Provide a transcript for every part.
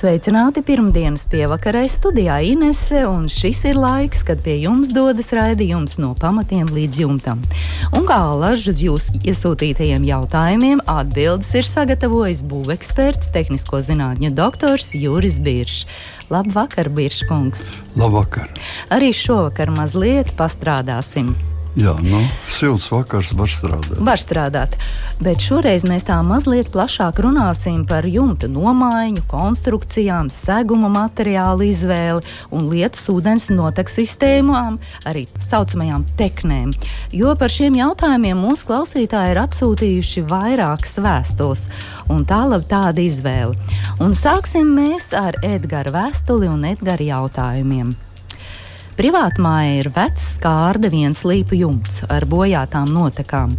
Sveicināti pirmdienas pievakarē studijā Inese, un šis ir laiks, kad pie jums dodas raidījums no pamatiem līdz jumtam. Un kā alažs uz jūsu iesūtītajiem jautājumiem, atbildes ir sagatavojis būveksperts, tehnisko zinātņu doktors Juris Biršs. Labvakar, Birškungs! Labvakar! Arī šovakar mazliet pastrādāsim. Jā, nu, silts vakars var strādāt. Var strādāt, bet šoreiz mēs tā mazliet plašāk runāsim par jumta nomaiņu, konstrukcijām, seguma materiālu izvēli un lietus ūdens notek sistēmām, arī tā saucamajām teknēm. Jo par šiem jautājumiem mūsu klausītāji ir atsūtījuši vairākas vēstules, un tālāk tāda izvēle. Un sāksim mēs ar Edgara vēstuli un Edgara jautājumiem. Privātmāja ir vecs skārda viens līpu jumts ar bojātām notekām.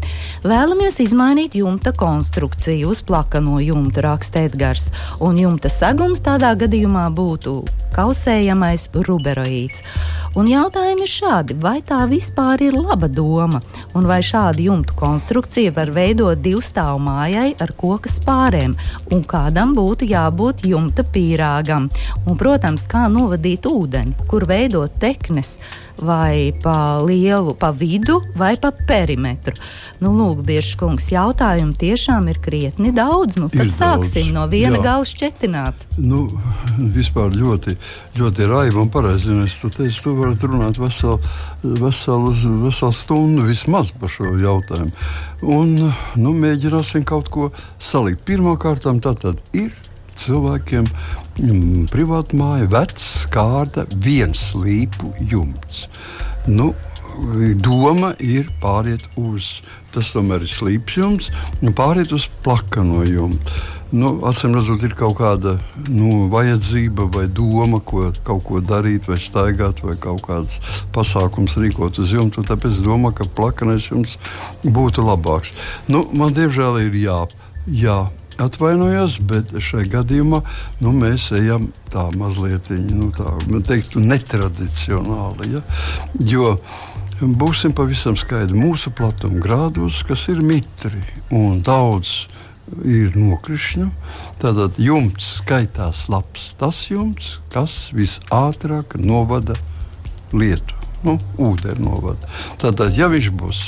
Vēlamies izmainīt jumta konstrukciju uz plakano jumta, raksta Edgars, un jumta segums tādā gadījumā būtu kausējamais ruberoīds. Un jautājumi ir šādi, vai tā vispār ir laba doma, un vai šādu jumtu konstrukciju var veidot divstāvu mājai ar koka spārēm, un kādam būtu jābūt jumta pīrāgam, un, protams, kā novadīt ūdeni, kur veidot tekni saknes, vai pa lielu, pa vidu, vai pa perimetru. Nu, lūk, Biržs kungs, jautājumu tiešām ir krietni daudz. Nu, tad ir sāksim daudz. no viena Jā. gala šķetināt. Nu, vispār ļoti, ļoti raivi un pareizi. Es tu teicu, tu varat runāt veselu, veselu, veselu stundu vismaz par šo jautājumu. Un nu, mēģināsim kaut ko salikt. Pirmkārt, tā tad ir cilvēkiem mm, privāta māja, vecs, kārta, viens līpu jumts. Nu, doma ir pāriet uz, tas tomēr ir slīpjums, nu, pāriet uz plakano jumtu. Nu, Atcīm redzot, ir kaut kāda nu, vajadzība vai doma, ko, kaut ko darīt, vai staigāt, vai kaut kāds pasākums rīkot uz jumta. Tāpēc es domāju, ka plakanais jums būtu labāks. Nu, man diemžēl ir jā, jā atvainojos, bet šajā gadījumā nu, mēs ejam tā mazliet nu, tā, teiktu, netradicionāli. Ja? Jo būsim pavisam skaidri, mūsu platuma grādos, kas ir mitri un daudz. Ir nokrišņu. Tātad jumts skaitās labs. Tas jumts, kas visātrāk novada lietu, nu, ūdeni novada. Tātad, ja viņš būs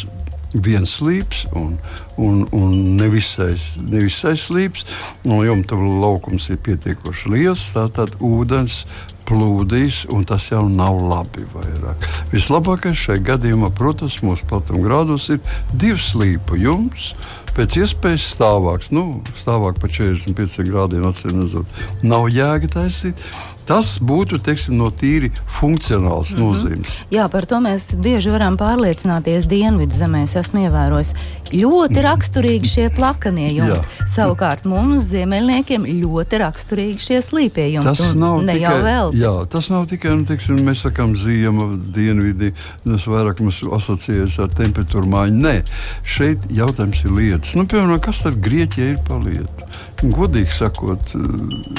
viens slīps un, un, un nevisai, nevisai slīps. No jumta laukums ir pietiekoši liels, tātad ūdens plūdīs, un tas jau nav labi. Vairāk. Vislabākais šajā gadījumā, protams, mūsu platuma grādos ir divs slīpu jumts. Pēc iespējas stāvāks, nu, stāvāk par 45 grādiem, atcīm redzot, nav jēga taisīt. Tas būtu teiksim, no tīri funkcionāls mm -hmm. nozīmes. Jā, par to mēs bieži varam pārliecināties Dienvidu zemēs. Esmu ievērojis ļoti mhm. raksturīgi šie plakanie jumti. Savukārt mums, ziemeļniekiem, ļoti raksturīgi šie slīpie jumti. Tas nav ne tikai, vēl. Jā, tas nav tikai, nu, teiksim, mēs sakām, ziema, dienvidi, tas vairāk mums asociējas ar temperatūru māju. Nē, šeit jautājums ir lietas. Nu, piemēram, kas tad Grieķijai ir pa lietu? Godīgi sakot,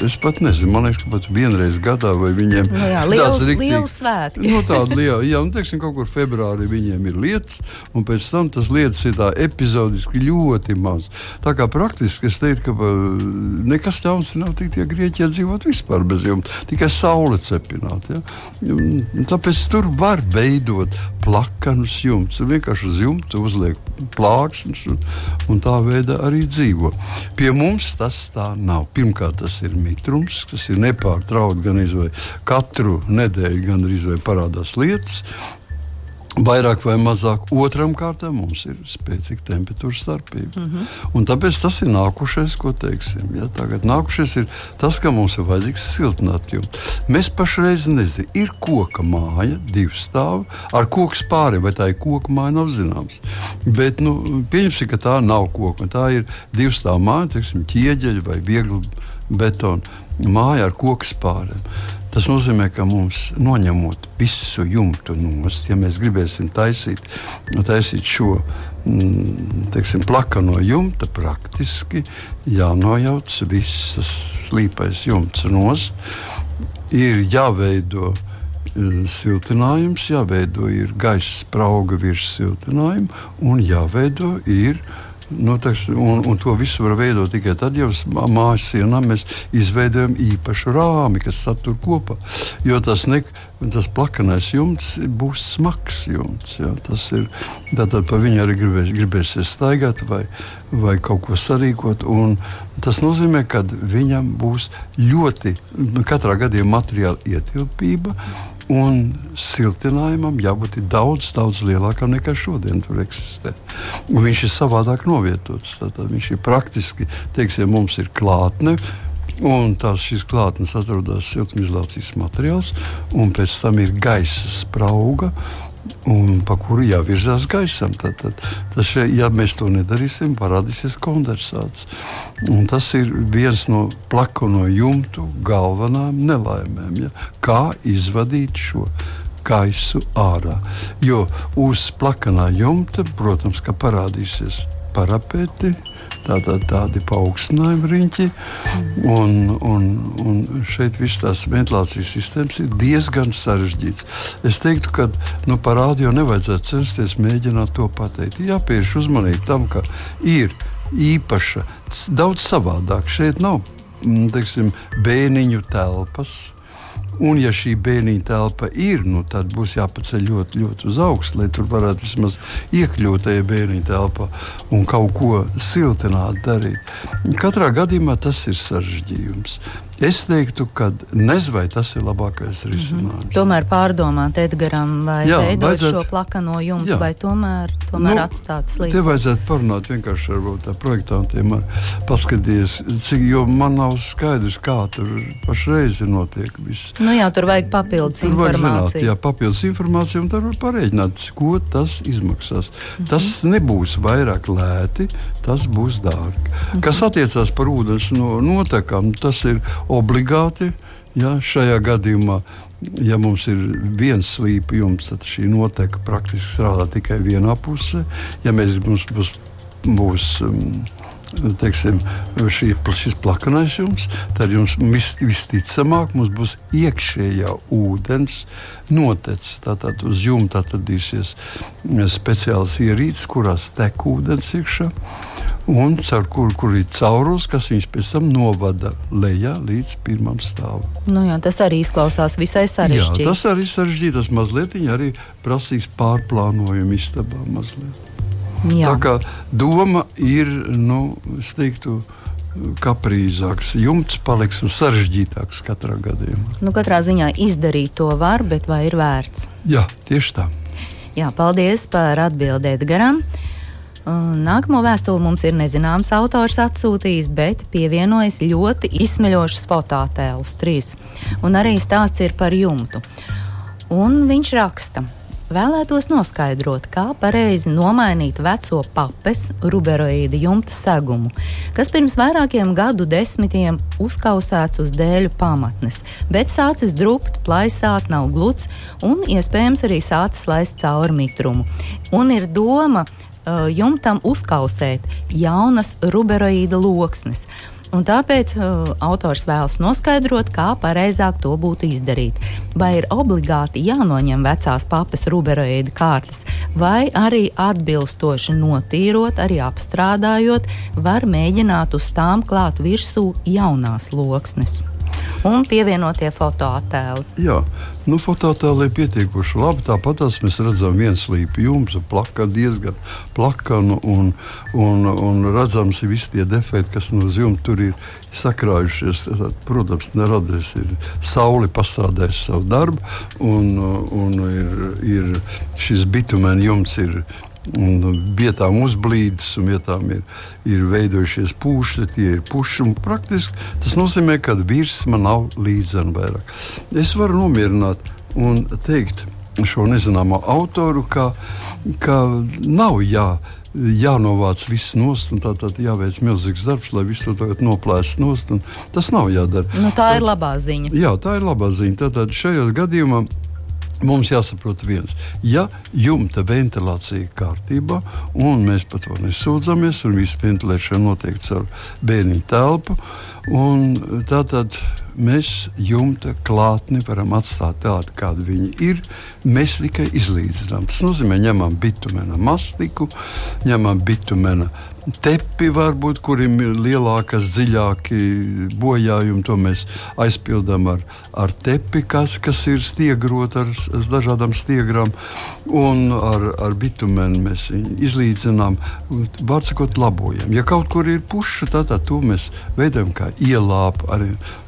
es pat nezinu, man liekas, ka pat vienreiz gadā, vai viņiem nu jā, liels, tāds liels svētki. nu, tāda liela, jā, un teiksim, kaut kur februārī viņiem ir lietas, un pēc tam tas lietas ir tā epizodiski ļoti maz. Tā kā praktiski es teiktu, ka nekas ļauns nav tik tie Grieķijā dzīvot vispār bez jumta, tikai saule cepināt. Ja? Tāpēc tur var veidot plakanus jumtus. Vienkārši uz jumta uzliek plāksnes un, un tā veidā arī dzīvo. Pie mums tas tā nav. Pirmkārt, tas ir mitrums, kas ir nepārtraukti gan izvēle. Katru nedēļu gan arī parādās lietas, Vairāk vai mazāk otram kārtam mums ir spēcīga temperatūras starpība. Mm -hmm. Un tāpēc tas ir nākušais, ko teiksim. Ja? Tagad nākušais ir tas, ka mums ir vajadzīgs siltināt jumtu. Mēs pašreiz nezinām, ir koka māja, divi stāvi ar koku spāriem, vai tā ir koka māja, nav zināms. Bet nu, pieņemsim, ka tā nav koka. Tā ir divu stāvu māja, teiksim, ķieģeļa vai viegla betona māja ar koku spāriem. Tas nozīmē, ka mums noņemot visu jumtu nost, ja mēs gribēsim taisīt, taisīt šo mm, teiksim, plakano jumta praktiski jānojauc visas slīpais jumts nost. Ir jāveido siltinājums, jāveido ir gaisa sprauga virs siltinājuma un jāveido ir Nu, teks, un, un to visu var veidot tikai tad, ja uz mājas sienām mēs izveidojam īpašu rāmi, kas satur kopā. Jo tas, ne, tas plakanais jumts būs smags jumts. Jā, tas ir tad par viņu arī gribēs, gribēsies staigāt vai, vai kaut ko sarīkot. Tas nozīmē, ka viņam būs ļoti, nu, katrā gadījumā materiāla ietilpība Un siltinājumam jābūt daudz, daudz lielākam nekā šodien tur eksistē. Un viņš ir savādāk novietots. Tātad viņš ir praktiski, teiksim, mums ir klātne. Un tās šīs klātnes atrodas siltumizolācijas materiāls, un pēc tam ir gaisa sprauga, un pa kuru jāvirzās gaisam. Tad, tad, tas, šeit, ja mēs to nedarīsim, parādīsies kondensāts. Un tas ir viens no plakano jumtu galvenām nelaimēm. Ja? Kā izvadīt šo gaisu ārā? Jo uz plakanā jumta, protams, parādīsies parapeti tātad tādi paaugstinājumi riņķi. Un, un, un šeit viss tās ventilācijas sistēmas ir diezgan sarežģīts. Es teiktu, ka nu, par rādio nevajadzētu censties mēģināt to pateikt. Jāpievērš uzmanība tam, ka ir īpaša, daudz savādāk. Šeit nav teiksim, bēniņu telpas Un, ja šī bērniņa telpa ir, nu, tad būs jāpaceļ ļoti, ļoti uz augšu, lai tur varētu vismaz iekļūt tajā bērniņa telpā un kaut ko siltināt darīt. Katrā gadījumā tas ir sarežģījums. Es teiktu, ka nezinu, vai tas ir labākais risinājums. Mm -hmm. Tomēr pārdomāt Edgars, vai jā, veidot vajadzētu, šo plakano jumtu, jā. vai tomēr, tomēr nu, atstāt slīdu. Te vajadzētu parunāt vienkārši ar projektantiem, paskatīties, cik, jo man nav skaidrs, kā tur pašreiz notiek viss. Nu jā, tur vajag papildus tur informāciju. Vajag zināt, jā, papildus informāciju, un tad var pareiķināt, ko tas izmaksās. Mm -hmm. Tas nebūs vairāk lēti, tas būs dārgi. Mm -hmm. Kas attiecās par ūdens no, notekām, tas ir obligāti. Ja, šajā gadījumā, ja mums ir viens slīpums, tad šī noteka praktiski strādā tikai vienā pusē. Ja mēs, mums būs, būs um, teiksim, šī, šis plakanais jums, tad jums vis, visticamāk mums būs iekšējā ūdens notecis. Tātad uz jumta atradīsies speciāls ierīces, kurās tek ūdens iekšā un caur kuru kur ir caurulis, kas viņus pēc tam novada lejā līdz pirmam stāvam. Nu jā, tas arī izklausās visai sarežģīti. Jā, tas arī sarežģīti. Tas mazliet arī prasīs pārplānojumu istabā. Mazliet. Jā. Tā kā doma ir, nu, es teiktu, kaprīzāks, jumts paliks sarežģītāks katrā gadījumā. Nu, katrā ziņā izdarīt to var, bet vai ir vērts? Jā, tieši tā. Jā, paldies par atbildēt garam. Nākamo vēstuli mums ir nezināms autors atsūtījis, bet pievienojis ļoti izsmeļošus fototēlus, trīs. Un arī stāsts ir par jumtu. Un viņš raksta. Vēlētos noskaidrot, kā pareizi nomainīt veco papes ruberoīdu jumta segumu, kas pirms vairākiem gadu desmitiem uzkausēts uz dēļu pamatnes, bet sācis drupt, plaisāt, nav gluds un iespējams arī sācis laist cauri mitrumu. Un ir doma uh, jumtam uzkausēt jaunas ruberoīda loksnes. Un tāpēc uh, autors vēlas noskaidrot, kā pareizāk to būtu izdarīt. Vai ir obligāti jānoņem vecās papas ruberoīda kārtas, vai arī atbilstoši notīrot, arī apstrādājot, var mēģināt uz tām klāt virsū jaunās loksnes un pievienotie fotoattēli. Jā, nu, fotoattēli ir pietiekuši labi. Tāpat mēs redzam, viens līnijas jumts, plaka diezgan plakanu un, un, un redzams ir visi tie defekti, kas no jumta tur ir sakrājušies. Tad, protams, neradies ir saule pastrādājusi savu darbu un, un ir, ir šis bitumēna jumts ir Un vietām uzblīdis, un vietām ir, ir veidojušies pūši, tie ir puši. Praktiski tas nozīmē, ka virsma nav līdzena vairāk. Es varu nomierināt un teikt šo nezināmo autoru, ka, ka nav jā. Jānovāc viss nost, un tā tad jāveic milzīgs darbs, lai visu to noplēstu nost. Tas nav jādara. Nu, tā ir labā ziņa. Jā, tā ir labā ziņa. Tātad šajā gadījumā Mums jāsaprot viens, ja jumta ventilācija ir kārtībā, un mēs par to nesūdzamies, un viss ventilēšana notiek caur bērnu telpu, tad mēs jumta klātni varam atstāt tādu, kāda viņa ir. Mēs tikai izlīdzinām. Tas nozīmē, ņemam bitumēna mastiku, ņemam bitumēna tepi, varbūt, kuriem ir lielākas, dziļāki bojājumi. To mēs aizpildām ar, ar tepi, kas, kas ir stiegrot ar, ar dažādām stiegrām, un ar, ar bitumenu mēs izlīdzinām, vārdsakot, labojam. Ja kaut kur ir puša, tad, tad to mēs veidojam kā ielāpu.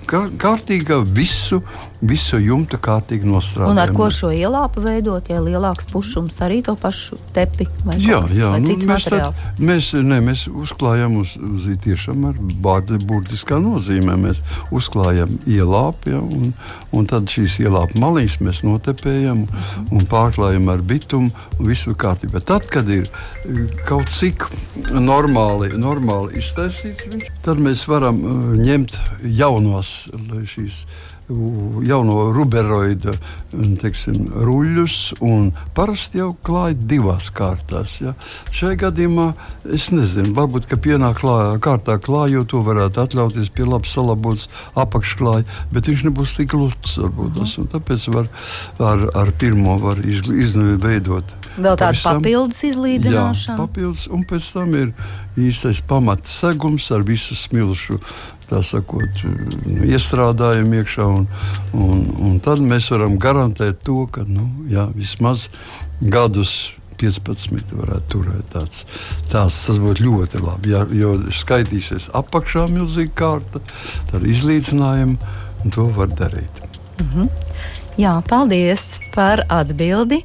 Kārtīga visu, visu jumtu kārtīgi nostrādāt. Un ar ko šo ielāpu veidot, ja lielāks pušums arī to pašu tepi vai jā, kāds, jā, vai nu, cits mēs, materiāls? tad, mēs, ne, mēs uzklājam uz, uz tiešām ar vārdu burtiskā nozīmē. Mēs uzklājam ielāpu, ja, un, un tad šīs ielāpu malīs mēs notepējam un pārklājam ar bitumu, un viss ir kārtībā. Tad, kad ir eh, kaut cik normāli, normāli iztaisīts, tad mēs varam uh, ņemt jaunos šīs jauno ruberoidu teiksim, ruļļus, un parasti jau klāja divās kārtās. Ja. Šajā gadījumā es nezinu, varbūt pienā klā, kārtā klājot, to varētu atļauties pie labi salabots apakšklāja, bet viņš nebūs tik lūts. Mhm. Tāpēc var, ar, ar pirmo var izveidot. Vēl tāda papildus izlīdzināšana. Jā, papildus, un pēc tam ir īstais pamata segums ar visu smilšu tā sakot, nu, iestrādājam iekšā. Un, un, un tad mēs varam garantēt to, ka nu, jā, vismaz gadus 15 varētu turēt. Tāds, tāds, tas būtu ļoti labi. Ja, jo skaitīsies apakšā milzīga kārta, tad izlīdzinājumu to var darīt. Mm -hmm. Jā, paldies par atbildi.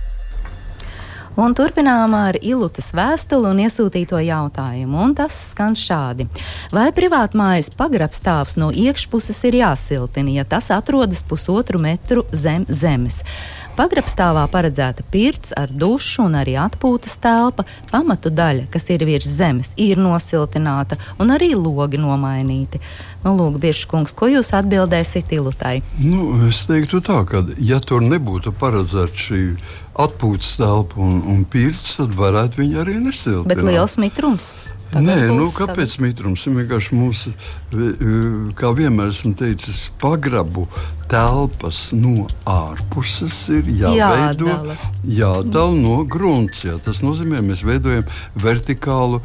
Un turpinām ar Ilutas vēstuli un iesūtīto jautājumu. Un tas skan šādi. Vai privātmājas pagrabstāvs no iekšpuses ir jāsiltina, ja tas atrodas pusotru metru zem zemes? Pagrabstāvā paredzēta pirts ar dušu un arī atpūtas telpa. Pamatu daļa, kas ir virs zemes, ir nosiltināta un arī logi nomainīti. Nu, lūk, Biržkungs, ko jūs atbildēsiet Ilutai? Nu, es teiktu tā, ka ja tur nebūtu paredzēta šī atpūtas telpa un, un pirts, tad varētu viņi arī nesiltināt. Bet liels mitrums. Nē, nu, kāpēc mitrums? Vienkārši mums, kā vienmēr esmu teicis, pagrabu telpas no ārpuses ir jāveido, jādala, jādala no grunts. Jā. Tas nozīmē, mēs veidojam vertikālu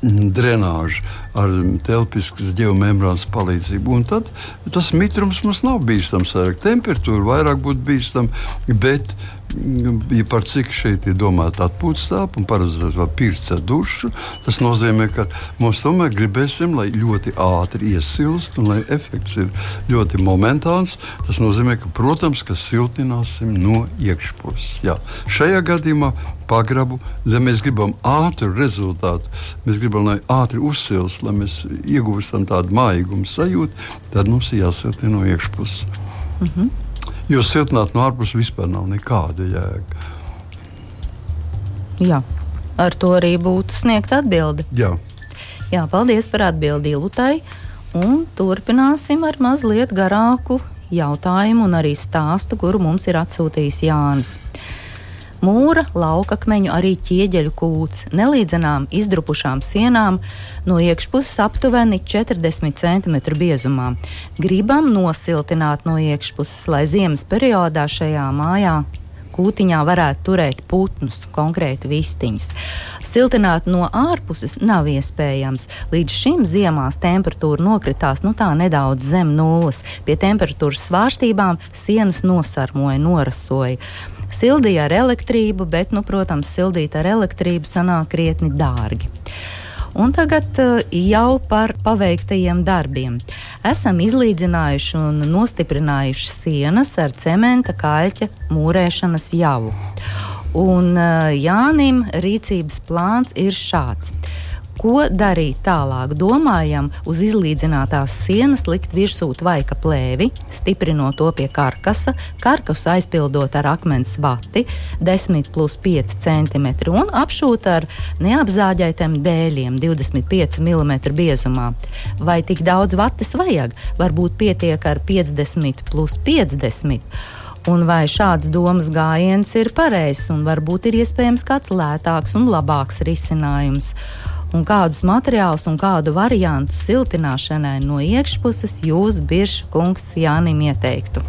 mm, drenāžu ar telpiskas geomembrānas palīdzību. Un tad tas mitrums mums nav bīstams. Temperatūra vairāk būtu bīstama, bet ja par cik šeit ir domāta atpūtas telpa un paredzēta pirts ar dušu, tas nozīmē, ka mums tomēr gribēsim, lai ļoti ātri iesilst un lai efekts ir ļoti momentāns. Tas nozīmē, ka, protams, ka siltināsim no iekšpuses. Jā. Šajā gadījumā pagrabu, ja mēs gribam ātru rezultātu, mēs gribam, lai ātri uzsilst, lai mēs iegūstam tādu mājīgumu sajūtu, tad mums ir jāsiltina no iekšpuses. Mm -hmm. Jo siltināt no ārpuses vispār nav nekāda jēga. Jā, ar to arī būtu sniegta atbilde. Jā. Jā, paldies par atbildi Lutai. Un turpināsim ar mazliet garāku jautājumu un arī stāstu, kuru mums ir atsūtījis Jānis. Mūra, laukakmeņu, arī ķieģeļu kūts, nelīdzenām izdrupušām sienām, no iekšpuses aptuveni 40 cm biezumā. Gribam nosiltināt no iekšpuses, lai ziemas periodā šajā mājā kūtiņā varētu turēt putnus, konkrēti vistiņas. Siltināt no ārpuses nav iespējams. Līdz šim ziemās temperatūra nokritās nu tā nedaudz zem nulles. Pie temperatūras svārstībām sienas nosarmoja, norasoja. Sildīja ar elektrību, bet, nu, protams, sildīt ar elektrību sanāk krietni dārgi. Un tagad uh, jau par paveiktajiem darbiem. Esam izlīdzinājuši un nostiprinājuši sienas ar cementa kaļķa mūrēšanas javu. Un uh, Jānim rīcības plāns ir šāds Ko darīt tālāk? Domājam, uz izlīdzinātās sienas likt virsū tvaika plēvi, stiprinot to pie karkasa, karkasu aizpildot ar akmens vati 10 plus 5 cm un apšūt ar neapzāģētiem dēļiem 25 mm biezumā. Vai tik daudz vates vajag? Varbūt pietiek ar 50 plus 50 un vai šāds domas gājiens ir pareizs, un varbūt ir iespējams kāds lētāks un labāks risinājums. Un kādus materiālus un kādu variantu siltināšanai no iekšpuses jūs, Biržs kungs, Jānim ieteiktu?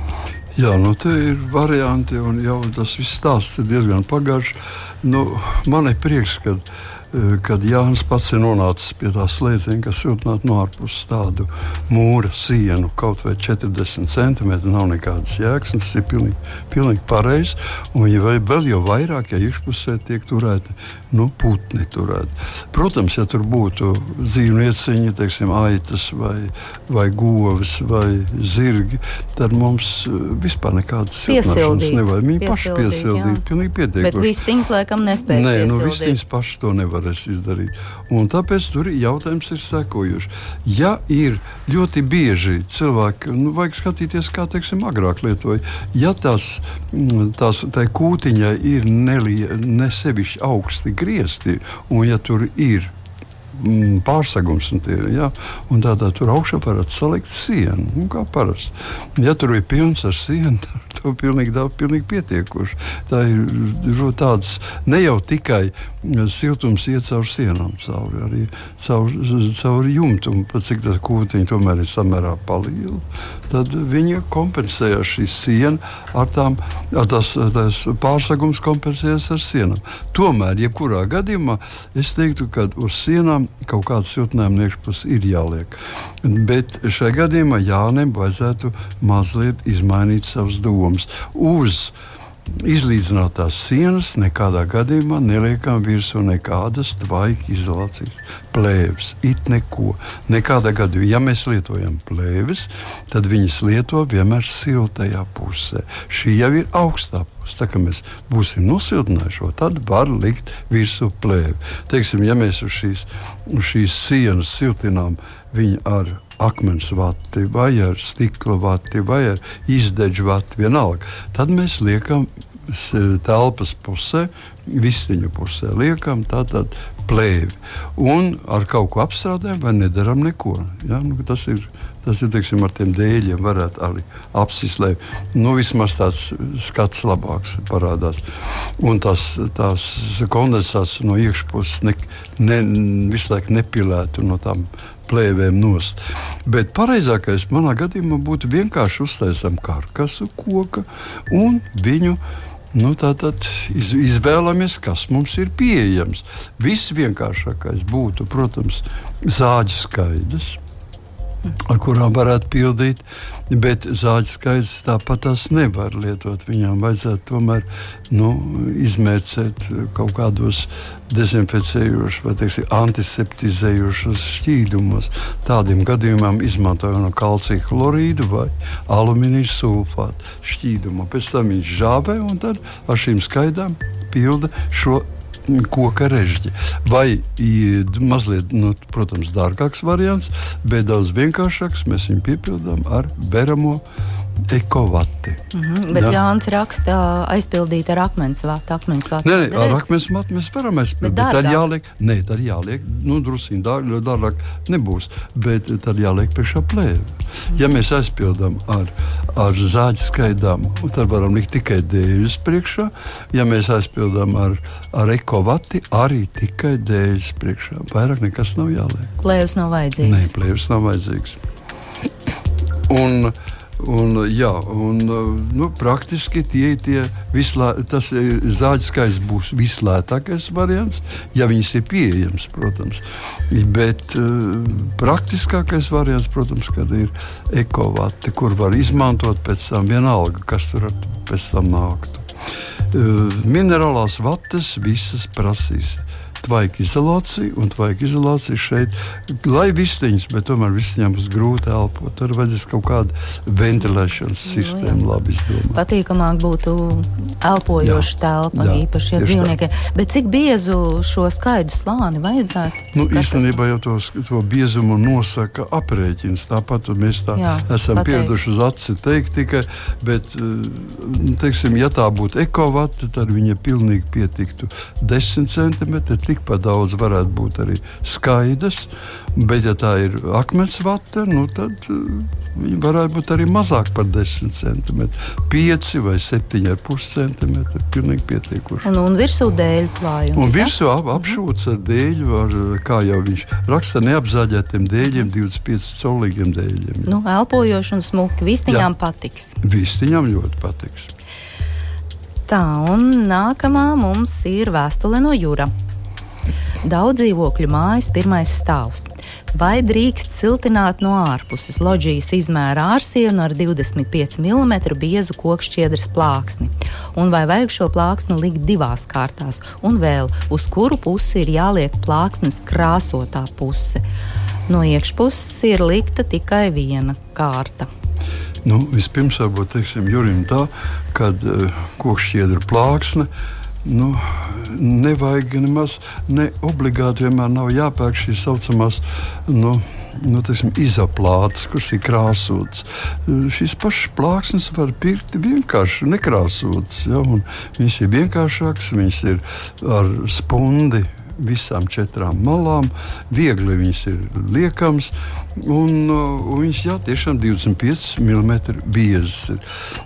Jā, nu te ir varianti, un jau tas viss stāsts ir diezgan pagaršs. Nu, man ir prieks, ka kad Jānis pats ir nonācis pie tā slēdziena, kas siltināt no ārpuses tādu mūra sienu, kaut vai 40 centimetri, nav nekādas jēgas. Tas ir pilnīgi, pilnīgi pareizi. Un ja vēl jau vairāk, ja iekšpusē tiek turēti nu, putni. Turēti. Protams, ja tur būtu dzīvnieciņi, teiksim, aitas vai, vai govis vai zirgi, tad mums eh, vispār nekādas siltināšanas nevajag. Viņi paši piesildīt, pilnīgi pietiekami. Bet vistiņas laikam nespēj. Nē, nu, vistiņas paši to nevar nevarēs izdarīt. Un tāpēc tur jautājums ir sekojošs. Ja ir ļoti bieži cilvēki, nu, vajag skatīties, kā teiksim, agrāk lietoja, ja tās, mm, tās kūtiņai ir nesevišķi augsti griezti, un ja tur ir mm, pārsegums. Un tie, ja? un tādā tur augšā varētu salikt sienu, nu, kā parasti. Ja tur ir pilns ar sienu, tad to pilnīgi daudz, pilnīgi pietiekoši. Tā ir tāds ne jau tikai siltums iet caur sienām, cauri, arī caur, caur jumtu, un pat cik tas kūtiņš tomēr ir samērā paliela. Tad viņi kompensēja šī siena ar tām, ar tās, tās pārsegums kompensējas ar sienām. Tomēr, jebkurā gadījumā, es teiktu, ka uz sienām kaut kāda siltinājuma iekšpuse ir jāliek. Bet šajā gadījumā Jānim vajadzētu mazliet izmainīt savas domas. Uz izlīdzinātās sienas nekādā gadījumā neliekam virsū nekādas tvaika izolācijas plēves. It neko. Nekādā gadījumā, ja mēs lietojam plēves, tad viņas lieto vienmēr siltajā pusē. Šī jau ir augstā puse. Tā kā mēs būsim nosiltinājuši, tad var likt virsū plēvi. Teiksim, ja mēs uz šīs, uz šīs sienas siltinām viņu ar akmens vati, vai ar stikla vati, vai ar izdeģu vati, vienalga. Tad mēs liekam telpas pusē, vistiņu pusē, liekam tātad plēvi. Un ar kaut ko apstrādājam, vai nedaram neko. Ja? Nu, tas ir. Tas ir teiksim, ar tiem dēļiem, varētu arī apsist, lai nu, vismaz tāds skats labāks parādās. Un tās, tās kondensācijas no iekšpuses ne, ne, visu laiku nepilētu no tām plēvēm nost. Bet pareizākais manā gadījumā būtu vienkārši uztaisām karkasu koka un viņu. Nu, Tātad iz, izvēlamies, kas mums ir pieejams. Viss vienkāršākais būtu, protams, zāģis skaidrs ar kurām varētu pildīt. Bet zāģis skaidrs tāpat tās nevar lietot. Viņām vajadzētu tomēr nu, izmērcēt kaut kādos dezinficējošos vai teiksim, antiseptizējošos šķīdumos. Tādiem gadījumam izmantojam no kalcija chlorīdu vai alumīnija sulfātu šķīdumu. Pēc tam viņš žābē un tad ar šīm skaidrām pilda šo koka režģi. Vai mazliet, nu, protams, dārgāks variants, bet daudz vienkāršāks mēs viņu piepildām ar beramo ekovati. Mm -hmm, bet jā. Jānis raksta aizpildīt ar akmens vātu. Akmens vātu. Nē, nē, ar akmens vātu mēs varam aizpildīt. Bet tad jāliek, nē, tad jāliek, nu, drusīgi dārgāk, dārgāk nebūs, bet tad jāliek priekšā plēve. Mm. Ja mēs aizpildām ar, ar zāģi skaidām, tad varam likt tikai dēļus priekšā. Ja mēs aizpildām ar, ar ekovati, arī tikai dēļus priekšā. Vairāk nekas nav jāliek. Plēves nav vajadzīgs. Nē, plēves nav vajadzīgs. Un, Un, jā, un, nu, praktiski tie ir vislā, tas zāģis skaits būs vislētākais variants, ja viņas ir pieejams, protams. Bet uh, praktiskākais variants, protams, ir ekovati, kur var izmantot pēc tam vienalga, kas tur pēc tam nāktu. Uh, minerālās vatas visas prasīs tvaika izolācija, un tvaika izolācija šeit, lai vistiņas, bet tomēr vistiņām būs grūti elpot. Tur vajadzēs kaut kāda ventilēšanas nu, sistēma, no, labi izdomāt. Patīkamāk būtu elpojoša telpa, īpaši ja dzīvniekiem. Bet cik biezu šo skaidu slāni vajadzētu? Nu, īstenībā jau to, to biezumu nosaka aprēķins. Tāpat mēs tā jā, esam pieraduši uz aci teikt tikai, bet, eh, teiksim, ja tā būtu ekovata, tad viņa pilnīgi pietiktu 10 centimetri. Tikpat daudz varētu būt arī skaidrs, bet ja tā ir akmens vata, nu tad uh, viņi varētu būt arī mazāk par 10 centimetriem. 5 vai 7,5 centimetri. Pilnīgi pietiekoši. Un, un virsū dēļu klājums. Un virsū ap, apšūts ar dēļu, ar, kā jau viņš raksta, neapzāģētiem dēļiem, 25 colīgiem dēļiem. Jā. Nu, elpojoši un smuki. Vistiņām jā. patiks. Vistiņām ļoti patiks. Tā, un nākamā mums ir vēstule no Jūra. Daudz dzīvokļu mājas pirmais stāvs. Vai drīkst siltināt no ārpuses loģijas izmēra ārsienu ar 25 mm biezu kokšķiedras plāksni? Un vai vajag šo plāksni likt divās kārtās? Un vēl, uz kuru pusi ir jāliek plāksnes krāsotā puse? No iekšpuses ir likta tikai viena kārta. Nu, vispirms varbūt teiksim Jurim tā, kad uh, kokšķiedra plāksne. Nu, nevajag nemaz ne obligāti vienmēr nav jāpērk šīs saucamās nu, nu, teiksim, izoplāts, kuras ir krāsotas. Šīs pašas plāksnes var pirkt vienkārši nekrāsotas. Ja, viņas ir vienkāršākas, viņas ir ar spundi visām četrām malām. Viegli viņas ir liekams, un, uh, un viņas jā, tiešām 25 mm biezas. Ir.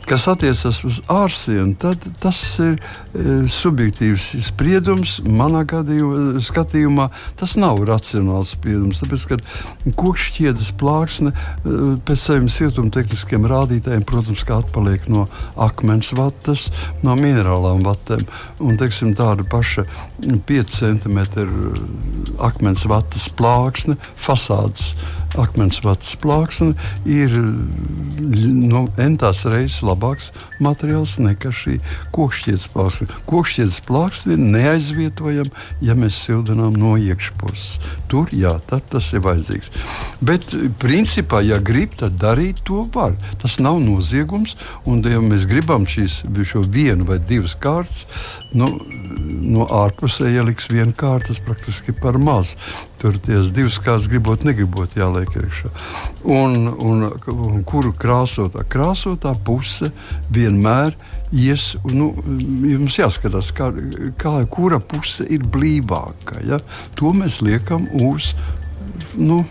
Kas attiecas uz ārsienu, tad tas ir e, subjektīvs spriedums. Manā gadījumā, skatījumā tas nav racionāls spriedums. Tāpēc, ka kokšķiedes plāksne e, pēc saviem siltumtehniskiem rādītājiem, protams, atpaliek no akmens vatas, no minerālām vatēm. Un, teiksim, tāda paša 5 cm akmens vatas plāksne, fasādes akmens vatas plāksne ir nu, entās reizes labāks materiāls nekā šī kokšķietes plāksne. Kokšķietes plāksne ir neaizvietojama, ja mēs sildinām no iekšpuses. Tur jā, tas ir vajadzīgs. Bet principā, ja grib, tad darīt to var. Tas nav noziegums, un ja mēs gribam šīs, šo vienu vai divas kārtas, nu, no ārpusē ieliks viena kārta, tas praktiski par maz. Tur tās divas kārtas gribot, negribot jāliek iekšā. Un, un, un kuru krāsotā? Krāsotā puse vienmēr ies, nu, jums jāskatās, kā, kā, kura puse ir blīvāka. Ja? To mēs liekam uz. Nu,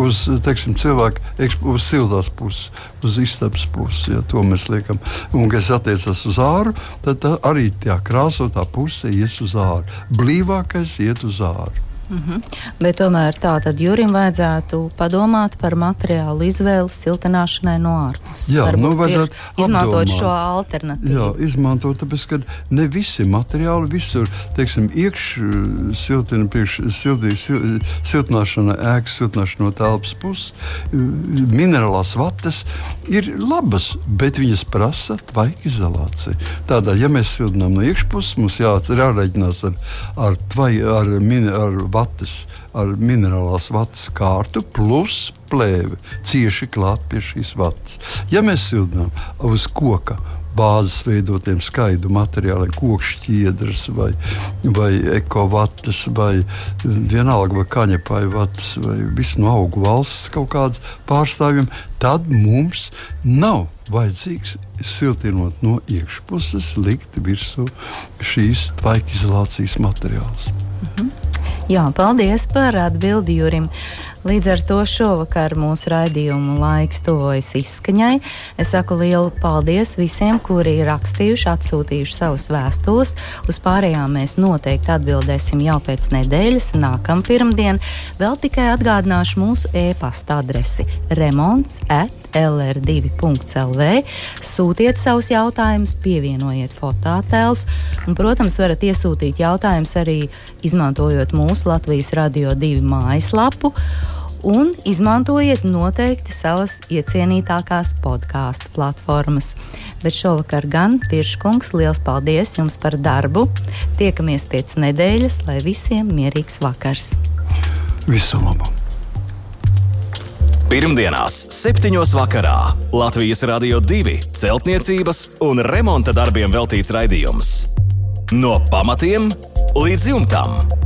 uz teiksim, cilvēku, uz siltās puses, uz istabas puses. Ja, to mēs liekam. Un, kas attiecas uz āru, tad arī tā krāsotā puse ies uz āru. Blīvākais iet uz āru. Mm -hmm. Bet tomēr tā tad Jurim vajadzētu padomāt par materiālu izvēli siltināšanai no ārpuses. Jā, Varbūt nu vajadzētu izmantot apdomāt. šo alternatīvu. Jā, izmantot, tāpēc, ka ne visi materiāli visur, teiksim, iekš siltina, priekš sildī, sil, siltināšana, ēkas siltināšana no telpas puses, minerālās vatas ir labas, bet viņas prasa tvaika izolāciju. Tādā, ja mēs siltinām no iekšpuses, mums jāreģinās ar, ar, tvai, ar, min, ar vatas, ar minerālās vatas kārtu, plus plēve cieši klāt pie šīs vatas. Ja mēs sildām uz koka bāzes veidotiem skaidu materiāliem, kokšķiedras vai, vai ekovatas vai vienalga vai kaņepāja vatas vai visu no augu valsts kaut kādas pārstāvjiem, tad mums nav vajadzīgs siltinot no iekšpuses, likt virsū šīs tvaika izolācijas materiāls. Mhm. Jā, paldies par atbildi Jurim. Līdz ar to šovakar mūsu raidījumu laiks tuvojas izskaņai. Es saku lielu paldies visiem, kuri ir rakstījuši, atsūtījuši savas vēstules. Uz pārējām mēs noteikti atbildēsim jau pēc nedēļas, nākamā pirmdiena. Vēl tikai atgādināšu mūsu e-pasta adresi remonds at lr2.lv. Sūtiet savus jautājumus, pievienojiet fototēlus, un, protams, varat iesūtīt jautājumus arī izmantojot mūsu Latvijas Radio 2 mājaslapu un izmantojiet noteikti savas iecienītākās podkāstu platformas. Bet šovakar gan Pirškungs, liels paldies jums par darbu. Tiekamies pēc nedēļas, lai visiem mierīgs vakars. Visu labu! Pirmdienās, 7. vakarā Latvijas Rādio 2 celtniecības un remonta darbiem veltīts raidījums. No pamatiem līdz jumtam.